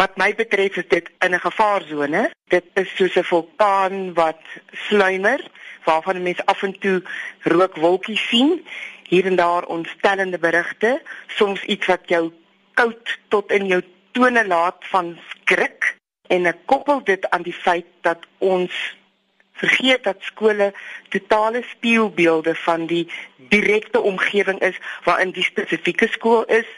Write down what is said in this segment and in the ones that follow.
Wat my betref is dit in 'n gevaarsone. Dit is soos 'n vulkaan wat sluimer waarvan mense af en toe rookwolkies sien. Hier en daar ontstellende berigte, soms iets wat jou koud tot in jou tone laat van skrik en ek koppel dit aan die feit dat ons vergeet dat skole totale spieelbeelde van die direkte omgewing is waarin die spesifieke skool is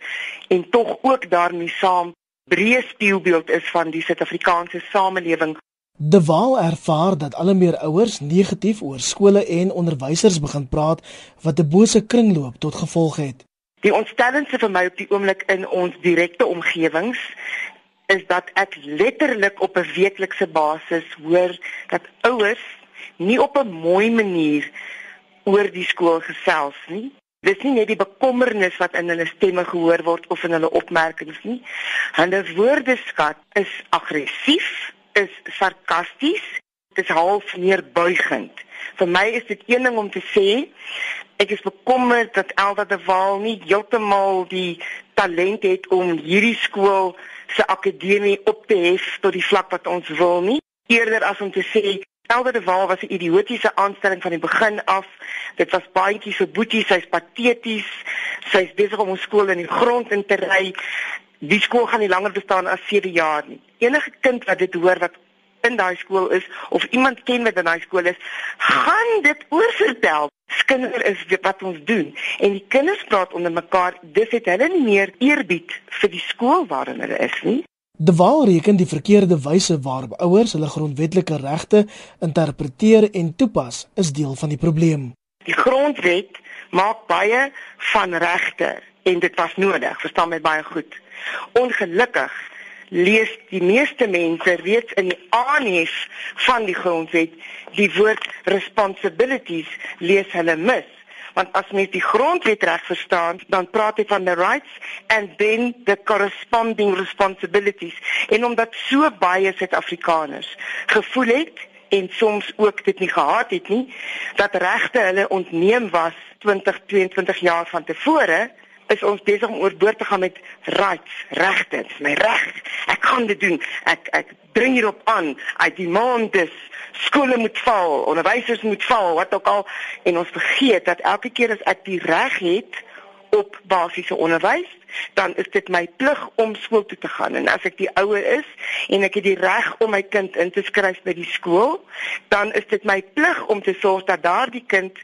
en tog ook daarmee saam breë spieelbeeld is van die Suid-Afrikaanse samelewing. De Waal ervaar dat al meer ouers negatief oor skole en onderwysers begin praat wat 'n bose kringloop tot gevolg het. Die ontstellendste vir my op die oomblik in ons direkte omgewings is dat ek letterlik op 'n weeklikse basis hoor dat ouers nie op 'n mooi manier oor die skool gesels nie. Dis nie net die bekommernis wat in hulle stemme gehoor word of in hulle opmerkings nie. Hulle woordeskat is aggressief, is sarkasties, dit is half neerbuigend. Vir my is dit een ding om te sê ek is bekommerd dat Elda de Waal nie heeltemal die talent het om hierdie skool se akademie op te hef tot die vlak wat ons wil nie. Eerder as om te sê Elda de Waal was 'n idiotiese aanstelling van die begin af. Dit was baantjie vir boetie, sy's pateties. Sy's besig om ons skool in die grond in te ry. Die skool gaan nie langer bestaan as 7 jaar nie. Enige kind wat dit hoor wat in daai skool is of iemand ken wat in daai skool is, gaan dit oorvertel. Skinder is wat ons doen en die kinders praat onder mekaar, dis het hulle nie meer eerbied vir die skool waarin hulle is nie. De Waal reken die verkeerde wyse waarop ouers hulle grondwetlike regte interpreteer en toepas is deel van die probleem. Die grondwet maak baie van regte en dit was nodig, verstaan my baie goed. Ongelukkig lees die meeste mense reeds in die aanhef van die grondwet die woord responsibilities lees hulle mis want as mens die grondwet reg verstaan dan praat hy van the rights and then the corresponding responsibilities. En omdat so baie Suid-Afrikaners gevoel het en soms ook dit nie gehad het nie dat regte hulle ontneem was 20 22 jaar van tevore is ons besig om oorboord te gaan met rights, regte, my reg. Ek kan dit doen. Ek ek dring hierop aan. I demand this. Skole moet val, onderwysers moet val, wat ook al en ons vergeet dat elke keer as ek die reg het op basiese onderwys, dan is dit my plig om skool toe te gaan. En as ek die ouer is en ek het die reg om my kind in te skryf by die skool, dan is dit my plig om te sorg dat daardie kind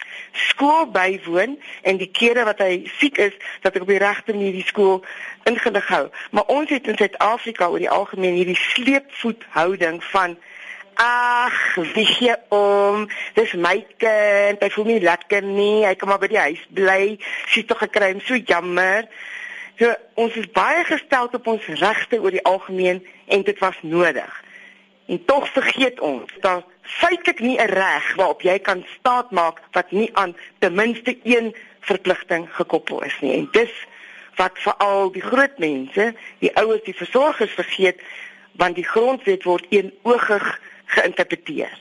skool bywoon en die kere wat hy siek is, dat ek op die regte manier die skool ingelig hou. Maar ons het in Suid-Afrika oor die algemeen hierdie sleepvoethouding van Ag, wie gee om? Dis my kind. Hy voel nie lekker nie. Hy kom maar by die huis bly. Sy tog gekry, so jammer. So ons is baie gestel op ons regte oor die algemeen en dit was nodig. En tog vergeet ons dat feitelik nie 'n reg waarop jy kan staatmaak wat nie aan ten minste een verpligting gekoppel is nie. En dis wat veral die groot mense, die ouers, die versorgers vergeet want die grondwet word eenoogig geïnterpreteer.